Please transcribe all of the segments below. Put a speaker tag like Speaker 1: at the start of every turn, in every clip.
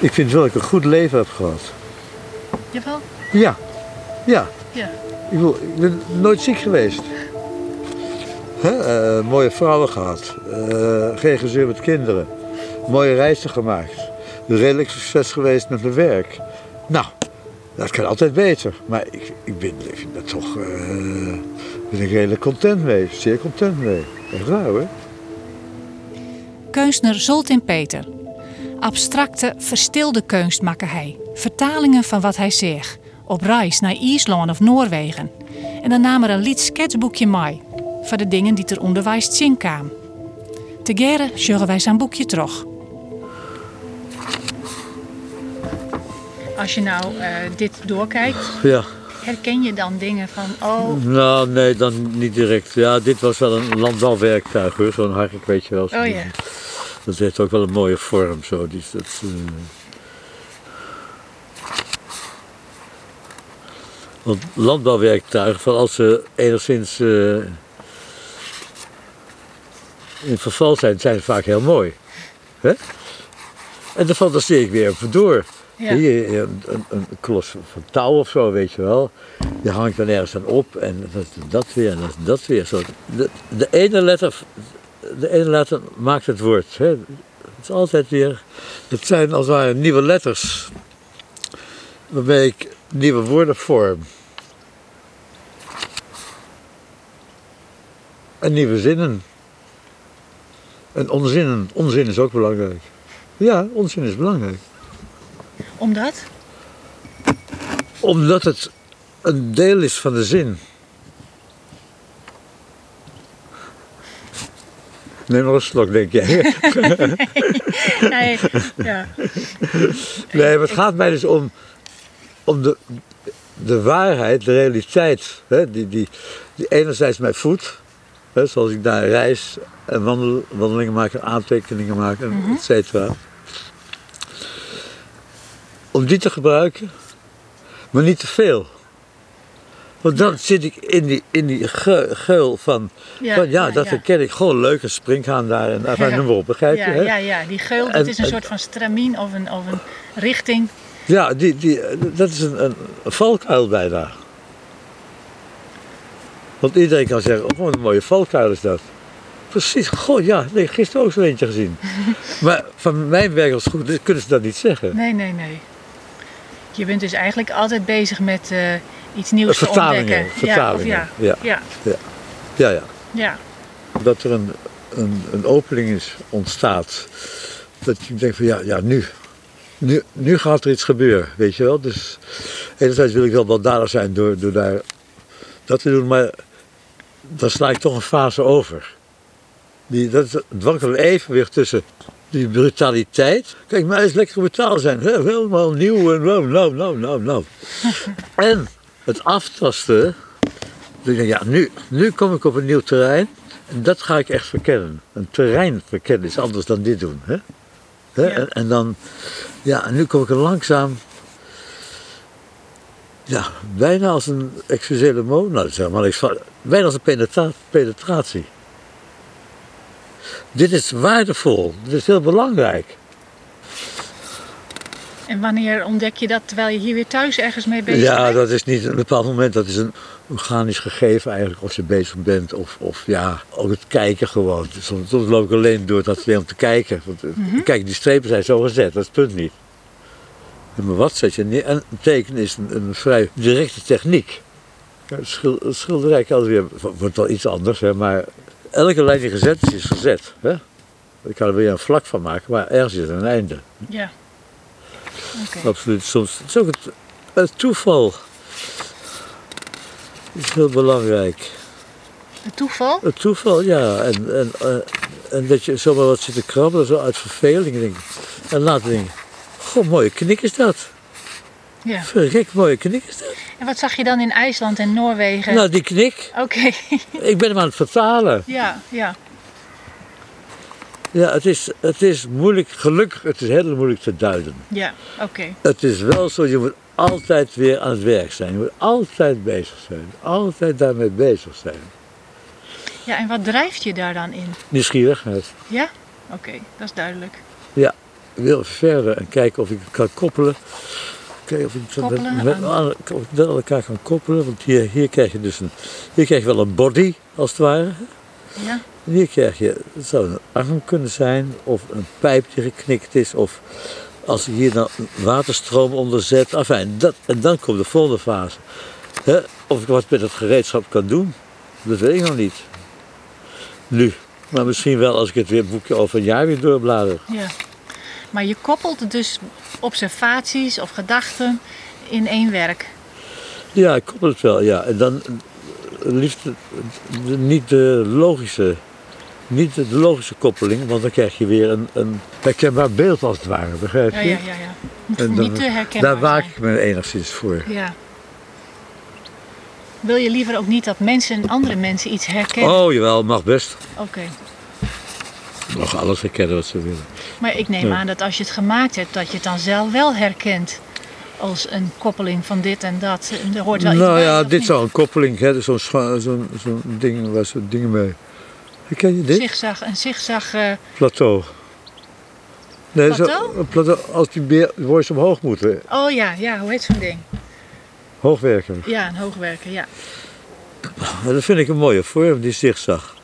Speaker 1: Ik vind wel dat ik een goed leven heb gehad.
Speaker 2: Jawel?
Speaker 1: Ja, ja.
Speaker 2: Ja.
Speaker 1: Ik, bedoel, ik ben nooit ziek geweest. Hè? eh, mooie vrouwen gehad. eh, geen gezeur met kinderen. Mooie reizen gemaakt. Redelijk succes geweest met mijn werk. Nou, dat kan altijd beter. Maar ik, ik, ben, ik vind daar toch eh, ben ik redelijk content mee. Zeer content mee. Echt waar hoor.
Speaker 2: Kunstner Zoltin Peter. Abstracte, verstilde kunst maakte hij. Vertalingen van wat hij zegt. Op reis naar IJsland of Noorwegen. En dan nam er een lied sketchboekje mee. Van de dingen die ter onderwijs zien kwamen. Tegere sjuggen wij zijn boekje terug. Als je nou eh, dit doorkijkt,
Speaker 1: Ja.
Speaker 2: herken je dan dingen van... Oh,
Speaker 1: Nou, nee, dan niet direct. Ja, dit was wel een landbouwwerktuig hoor. Zo'n hark, weet je wel.
Speaker 2: oh ja.
Speaker 1: Dat heeft ook wel een mooie vorm zo. Die, dat, eh. Want landbouwwerktuigen, van als ze enigszins eh, in verval zijn, zijn ze vaak heel mooi. Hè? En daar fantaseer ik weer over door.
Speaker 2: Ja.
Speaker 1: Hier, een, een, een klos van touw of zo, weet je wel. Die hangt dan ergens aan op en dat, dat weer en dat, dat weer. Zo. De, de ene letter de ene letter maakt het woord. Hè. Het is altijd weer. Het zijn als het ware nieuwe letters. Waarmee ik nieuwe woorden vorm. En nieuwe zinnen. En onzinnen. Onzin is ook belangrijk. Ja, onzin is belangrijk.
Speaker 2: Omdat?
Speaker 1: Omdat het een deel is van de zin. Neem nog een slok, denk jij.
Speaker 2: Nee, ja.
Speaker 1: Nee, maar het gaat mij dus om, om de, de waarheid, de realiteit, hè, die, die, die enerzijds mij voedt, hè, zoals ik daar reis en wandel, wandelingen maak en aantekeningen maak, en et cetera. Om die te gebruiken, maar niet te veel. Want dan zit ik in die, in die ge- geul van,
Speaker 2: Ja,
Speaker 1: van ja,
Speaker 2: ja,
Speaker 1: dat
Speaker 2: ja.
Speaker 1: herken ik. Gewoon leuk, een springhaan daar en daar, noem maar op, begrijp je? Hè?
Speaker 2: ja, ja, die geul, dat
Speaker 1: En-
Speaker 2: is een
Speaker 1: en-
Speaker 2: soort van stramien of een, of een richting.
Speaker 1: Ja, die, die, dat is een, een valkuil bijna. Want iedereen kan zeggen, oh wat een mooie valkuil is dat. Precies, goh ja, nee, gisteren ook zo eentje gezien. maar van mijn werk als goed is, kunnen ze dat niet zeggen.
Speaker 2: Nee, nee, nee. Je bent dus eigenlijk altijd bezig met eh, iets nieuws te
Speaker 1: Vertalingen,
Speaker 2: ontdekken.
Speaker 1: vertalingen,
Speaker 2: Ja, of ja.
Speaker 1: ja.
Speaker 2: ja.
Speaker 1: Ja, ja.
Speaker 2: ja.
Speaker 1: Dat er een, een, een opening is, ontstaat. Dat je denkt van ja, ja nu, nu. Nu gaat er iets gebeuren, weet je wel. Dus enerzijds wil ik wel baldadig zijn door, door daar dat te doen, maar dan sla ik toch een fase over. Die, dat is het wankele evenwicht tussen die brutaliteit. Kijk, mij is lekker brutaal zijn. Helemaal nieuw en nou, nou, nou, nou, nou. en het aftasten. Ik denk, ja, nu, nu kom ik op een nieuw terrein. En dat ga ik echt verkennen. Een terrein verkennen is anders dan dit doen. Hè? Hè?
Speaker 2: Ja.
Speaker 1: En, en dan, ja, en nu kom ik er langzaam. Ja, bijna als een, excuseer le mot, nou dat is helemaal niks van. Bijna als een penetra- penetratie. Dit is waardevol, dit is heel belangrijk.
Speaker 2: En wanneer ontdek je dat terwijl je hier weer thuis ergens mee bezig
Speaker 1: Ja,
Speaker 2: bent?
Speaker 1: dat is niet een bepaald moment, dat is een organisch gegeven eigenlijk, of je bezig bent, of, of ja, ook het kijken gewoon. Soms, soms loop ik alleen door dat weer om te kijken. Want, eh, Kijk, die strepen zijn zo gezet, dat is het punt niet. Maar wat zet je neer? En tekenen is een, een vrij directe techniek. Ja, het schilderij kan weer, wordt wel iets anders, hè, maar elke lijn die gezet is, is gezet. Hè? Ik kan er weer een vlak van maken, maar ergens is er een einde.
Speaker 2: Ja.
Speaker 1: Absoluut. Soms het is ook het, het toeval. is heel belangrijk.
Speaker 2: Het toeval?
Speaker 1: Het toeval, ja. En, en, eh, en dat je zomaar wat zit te krabbelen, zo uit verveling. Denk. En later denk ik, goh, mooie knik is dat.
Speaker 2: Ja.
Speaker 1: Verrek, mooie knik is dat.
Speaker 2: En wat zag je dan in IJsland en Noorwegen?
Speaker 1: Nou, die knik,
Speaker 2: Oké.
Speaker 1: ik ben hem aan het vertalen.
Speaker 2: ja, ja.
Speaker 1: Ja, het is, het is moeilijk, gelukkig, het is heel moeilijk te duiden.
Speaker 2: Ja, oké.
Speaker 1: Het is wel zo, je moet altijd weer aan het werk zijn. Je moet altijd bezig zijn. Altijd daarmee bezig zijn.
Speaker 2: Ja, en wat drijft je daar dan in?
Speaker 1: Nieuwsgierigheid.
Speaker 2: Ja? Oké, dat is duidelijk.
Speaker 1: Ja, wil verder en kijken of ik het kan koppelen. Kijken of ik het met,
Speaker 2: Koppelen
Speaker 1: met,
Speaker 2: aan-
Speaker 1: ik met elkaar kan koppelen. Want hier, hier krijg je dus een, hier krijg je wel een body, als het ware.
Speaker 2: Ja.
Speaker 1: Hier krijg je, het zou een arm kunnen zijn, of een pijp die geknikt is, of als ik hier dan een waterstroom onder zet. Enfin, dat, en dan komt de volgende fase. Of ik wat met het gereedschap kan doen, dat weet ik nog niet. Nu. Maar misschien wel als ik het weer boekje over een jaar weer doorblader.
Speaker 2: ja. Maar je koppelt dus observaties of gedachten in één werk.
Speaker 1: Ja, ik koppel het wel, ja. En dan eh, liefst niet de logische, niet de logische koppeling, want dan krijg je weer een, een herkenbaar beeld als het ware, begrijp je?
Speaker 2: Ja, ja, ja. ja. Moet
Speaker 1: En
Speaker 2: niet te herkenbaar
Speaker 1: Daar waak ik me enigszins voor.
Speaker 2: Ja. Wil je liever ook niet dat mensen, andere mensen iets herkennen?
Speaker 1: Oh, jawel, mag best.
Speaker 2: Oké.
Speaker 1: Mag alles herkennen wat ze willen.
Speaker 2: Maar ik neem
Speaker 1: Ja.
Speaker 2: aan dat als je het gemaakt hebt, dat je het dan zelf wel herkent. Als een koppeling van dit en dat. Er hoort wel iets
Speaker 1: nou
Speaker 2: bij,
Speaker 1: ja, dit
Speaker 2: niet?
Speaker 1: zou een koppeling, hè, zo'n scha- zo'n zo'n ding waar ze dingen mee. Herken je dit?
Speaker 2: Zigzag, een zigzag. eh,
Speaker 1: Plateau. Nee, zo-
Speaker 2: Plateau?
Speaker 1: een plateau als die beer, boys omhoog moeten.
Speaker 2: oh ja, ja, hoe heet zo'n ding?
Speaker 1: Hoogwerker.
Speaker 2: Ja, een hoogwerker, ja.
Speaker 1: Dat vind ik een mooie vorm, die zigzag.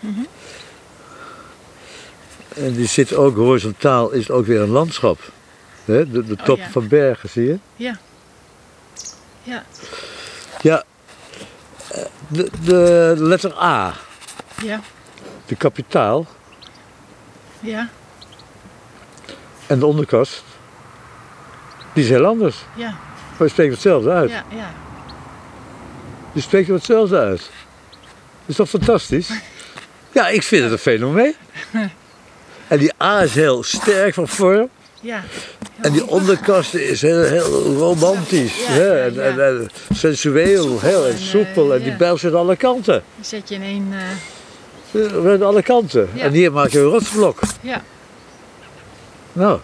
Speaker 2: Mhm.
Speaker 1: En die zit ook horizontaal, is het ook weer een landschap. De, de
Speaker 2: Oh,
Speaker 1: toppen
Speaker 2: ja.
Speaker 1: van bergen, zie je?
Speaker 2: Ja. Ja,
Speaker 1: Ja, de, de letter A,
Speaker 2: ja,
Speaker 1: de kapitaal
Speaker 2: ja,
Speaker 1: en de onderkast, die is heel anders.
Speaker 2: ja,
Speaker 1: Maar je spreekt hetzelfde uit.
Speaker 2: ja, ja.
Speaker 1: Je spreekt er hetzelfde uit. Dat is toch fantastisch? Ja, ik vind het een fenomeen. En die A is heel sterk van vorm.
Speaker 2: ja.
Speaker 1: En die onderkast is heel, heel romantisch.
Speaker 2: Ja,
Speaker 1: En,
Speaker 2: ja.
Speaker 1: en, en sensueel, heel en soepel. En die bijl zit aan alle kanten.
Speaker 2: Die zet je in één.
Speaker 1: Aan alle kanten. En hier maak je een rotsblok.
Speaker 2: ja,
Speaker 1: Nou.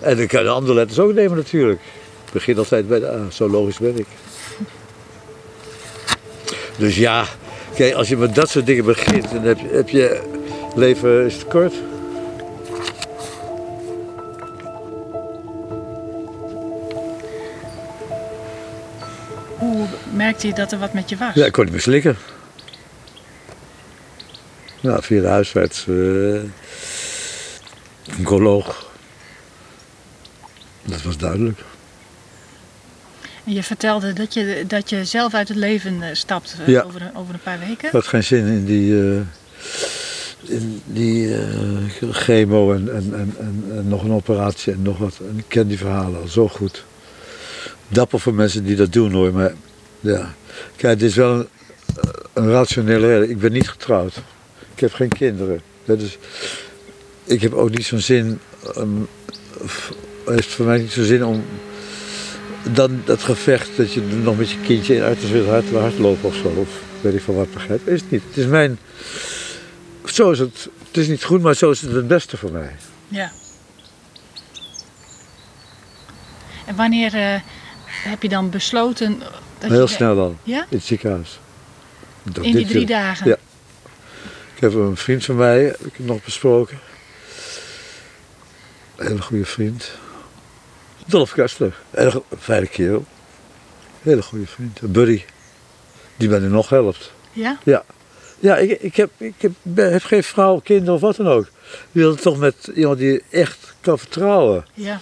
Speaker 1: En dan kan je de andere letters ook nemen natuurlijk. Ik begin altijd bij de A. Zo logisch ben ik. Dus ja, kijk, als je met dat soort dingen begint, dan heb je, heb je leven is te kort.
Speaker 2: Hoe merkte je dat er wat met je was?
Speaker 1: Ja, ik kon niet meer slikken. Nou, via de huisarts, eh oncoloog. Dat was duidelijk.
Speaker 2: En je vertelde dat je, dat je zelf uit het leven eh, stapt eh,
Speaker 1: Ja.
Speaker 2: over, een, over een paar weken.
Speaker 1: Ik had geen zin in die, in die chemo en, en, en, en, en nog een operatie en nog wat. En ik ken die verhalen al zo goed. Dapper voor mensen die dat doen hoor, maar ja. Kijk, het is wel een, rationele reden. Ik ben niet getrouwd. Ik heb geen kinderen. Dat is, ik heb ook niet zo'n zin, um, heeft voor mij niet zo'n zin om dan dat gevecht dat je nog met je kindje in uit wil hard, hard lopen of zo. Of weet ik van wat begrijp. Is het niet. Het is mijn. Zo is het. Het is niet goed, maar zo is het het beste voor mij.
Speaker 2: Ja. En wanneer eh, heb je dan besloten dat
Speaker 1: Heel
Speaker 2: je...
Speaker 1: snel dan.
Speaker 2: Ja?
Speaker 1: In het ziekenhuis. Dat
Speaker 2: In die drie dagen?
Speaker 1: Ja. Ik heb een vriend van mij, heb ik nog besproken. Een hele goede vriend. Dolf Kastler. Hele fijne kerel. Hele goede vriend. Een buddy. Die mij nu nog helpt.
Speaker 2: Ja?
Speaker 1: Ja, ja ik, ik, heb, ik heb, geen vrouw, kinderen of wat dan ook. Je wil toch met iemand die je echt kan vertrouwen.
Speaker 2: Ja.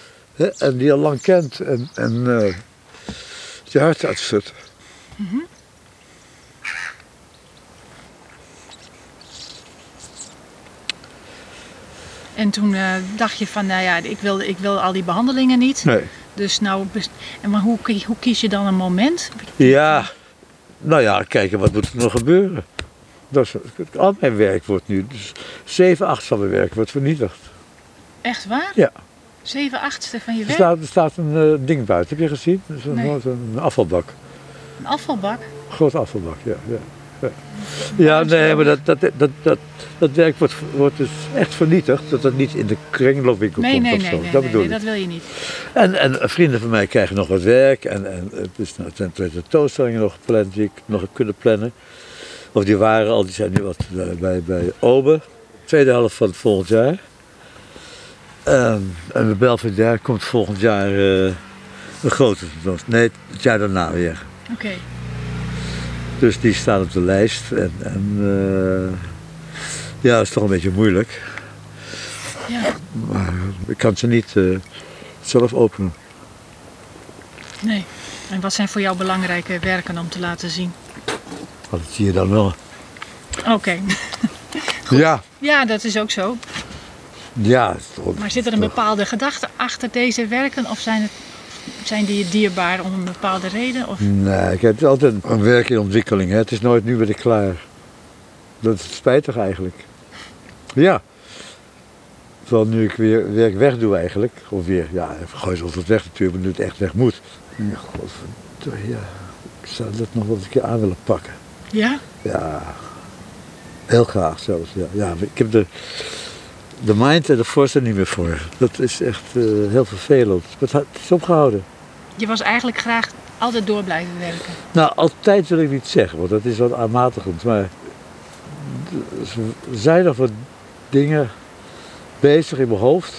Speaker 1: En die je al lang kent. En, en eh, je hart uitstutten.
Speaker 2: En toen eh, dacht je van, nou ja, ik wil, ik wil al die behandelingen niet.
Speaker 1: Nee.
Speaker 2: Dus nou, en maar hoe, hoe kies je dan een moment?
Speaker 1: Ja, nou ja, kijken wat moet er nog gebeuren. Dat is, al mijn werk wordt nu, dus 7, 8 van mijn werk wordt vernietigd.
Speaker 2: Echt waar?
Speaker 1: Ja.
Speaker 2: Zeven achtste van je
Speaker 1: Er
Speaker 2: werk?
Speaker 1: staat, er staat een eh, ding buiten, heb je gezien? Dat is een,
Speaker 2: Nee.
Speaker 1: een afvalbak.
Speaker 2: Een afvalbak?
Speaker 1: Een grote afvalbak, ja. Ja, ja. ja nee, maar dat, dat, dat, dat, dat werk wordt, wordt dus echt vernietigd. Dat dat niet in de kringloopwinkel
Speaker 2: Nee,
Speaker 1: komt
Speaker 2: nee,
Speaker 1: of
Speaker 2: nee,
Speaker 1: zo.
Speaker 2: nee,
Speaker 1: dat bedoel
Speaker 2: nee,
Speaker 1: ik.
Speaker 2: dat wil je niet.
Speaker 1: En, en vrienden van mij krijgen nog wat werk. En, en het is nou, ten tweede tentoonstellingen nog gepland die ik nog heb kunnen plannen. Of die waren al, die zijn nu wat eh, bij, bij Obe. Tweede helft van het volgend jaar. En, en de Belvedere komt volgend jaar eh, een grote tentoonstelling. Nee, het jaar daarna weer.
Speaker 2: Oké.
Speaker 1: Dus die staat op de lijst. En, en eh, ja, dat is toch een beetje moeilijk.
Speaker 2: Ja.
Speaker 1: Maar ik kan ze niet eh, zelf openen.
Speaker 2: Nee. En wat zijn voor jou belangrijke werken om te laten zien?
Speaker 1: Dat zie je dan wel.
Speaker 2: Oké.
Speaker 1: Ja,
Speaker 2: Ja, dat is ook zo.
Speaker 1: Ja. toch-
Speaker 2: Maar zit er een
Speaker 1: toch-
Speaker 2: bepaalde gedachte achter deze werken? Of zijn, het, zijn die dierbaar om een bepaalde reden? Of...
Speaker 1: Nee, ik heb altijd een werk in ontwikkeling. Hè. Het is nooit nu ben ik klaar. Dat is spijtig eigenlijk. Ja. Terwijl nu ik weer werk weg doe eigenlijk. Of weer, ja, even gooi ze altijd weg natuurlijk, maar nu het echt weg moet. Ja, godverdomme, ja. Ik zou dat nog wel eens een keer aan willen pakken.
Speaker 2: Ja?
Speaker 1: Ja, heel graag zelfs. Ja. Ja, ik heb de, de mind en de force er niet meer voor. Dat is echt eh, heel vervelend. Het, het is opgehouden.
Speaker 2: Je was eigenlijk graag altijd door blijven werken.
Speaker 1: Nou, altijd wil ik niet zeggen, want dat is wat aanmatigend. Maar er zijn nog wat dingen bezig in mijn hoofd.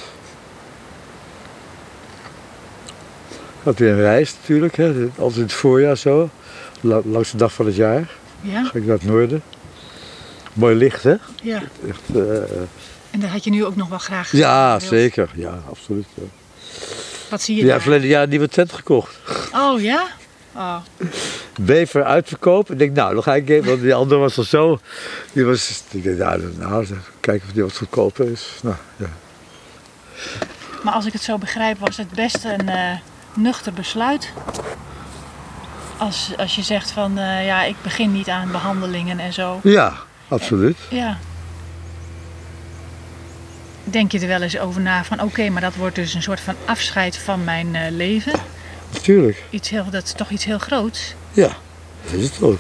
Speaker 1: Ik had weer een reis natuurlijk, hè. altijd in het voorjaar zo. La- Langs de dag van het jaar
Speaker 2: Ja?
Speaker 1: ga ik naar het noorden. Mooi licht, hè?
Speaker 2: Ja.
Speaker 1: Echt, eh,
Speaker 2: En dat had je nu ook nog wel graag
Speaker 1: ja,
Speaker 2: gewild.
Speaker 1: zeker. Ja, absoluut. Ja,
Speaker 2: Wat zie je
Speaker 1: ja
Speaker 2: daar?
Speaker 1: verleden jaar een nieuwe tent gekocht.
Speaker 2: Oh ja? Oh.
Speaker 1: Bever uitverkoop. Ik denk, nou, dan ga ik even, want die andere was al zo. Die was, ik denk, nou, nou, kijken of die wat goedkoper is. Nou, ja.
Speaker 2: Maar als ik het zo begrijp, was het best een eh, nuchter besluit. Als, als je zegt van eh, ja, ik begin niet aan behandelingen en zo.
Speaker 1: ja, absoluut.
Speaker 2: Ja. Denk je er wel eens over na van oké, maar dat wordt dus een soort van afscheid van mijn eh, leven.
Speaker 1: Natuurlijk.
Speaker 2: Iets heel, dat is toch iets heel groots.
Speaker 1: Ja, dat is het ook.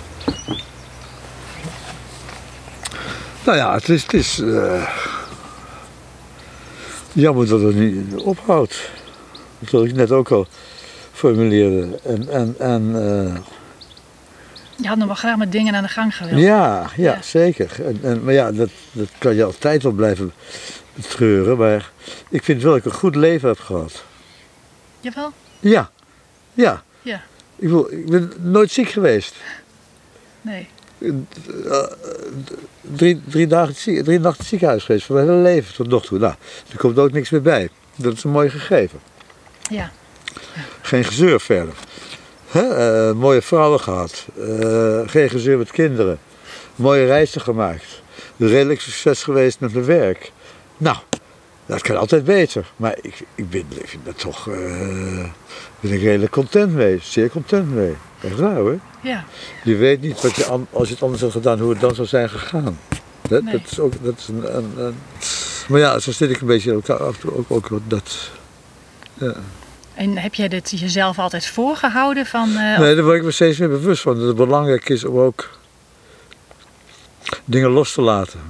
Speaker 1: Nou ja, het is, het is eh, jammer dat het niet ophoudt. Zoals ik net ook al formuleerde. En, en, en eh,
Speaker 2: Je had nog wel graag met dingen aan de gang gewild.
Speaker 1: Ja, ja,
Speaker 2: Ja.
Speaker 1: zeker. En, en, maar ja, dat, dat kan je altijd wel blijven betreuren. Maar ik vind wel dat ik een goed leven heb gehad.
Speaker 2: Jawel?
Speaker 1: Ja, ja.
Speaker 2: Ja.
Speaker 1: Ik, bedoel, ik ben nooit ziek geweest.
Speaker 2: Nee.
Speaker 1: Drie, drie, dagen, het drie nachten het ziekenhuis geweest voor mijn hele leven tot nog toe. Nou, er komt ook niks meer bij. Dat is een mooi gegeven.
Speaker 2: Ja.
Speaker 1: Geen gezeur verder. Eh, mooie vrouwen gehad. eh, geen gezeur met kinderen. Mooie reizen gemaakt. Redelijk succes geweest met mijn werk. Nou, dat kan altijd beter. Maar ik, ik, ben, ik vind dat toch eh, ben ik redelijk content mee. Zeer content mee. Echt waar hoor.
Speaker 2: Ja.
Speaker 1: Je weet niet wat je, als je het anders had gedaan, hoe het dan zou zijn gegaan. Dat,
Speaker 2: Nee.
Speaker 1: dat is ook dat is een, een, een- Maar ja, zo zit ik een beetje elkaar ook, ook dat. Ja.
Speaker 2: En heb jij dit jezelf altijd voorgehouden van... eh,
Speaker 1: Nee, daar word ik me steeds meer bewust van. Dat het belangrijk is om ook dingen los te laten.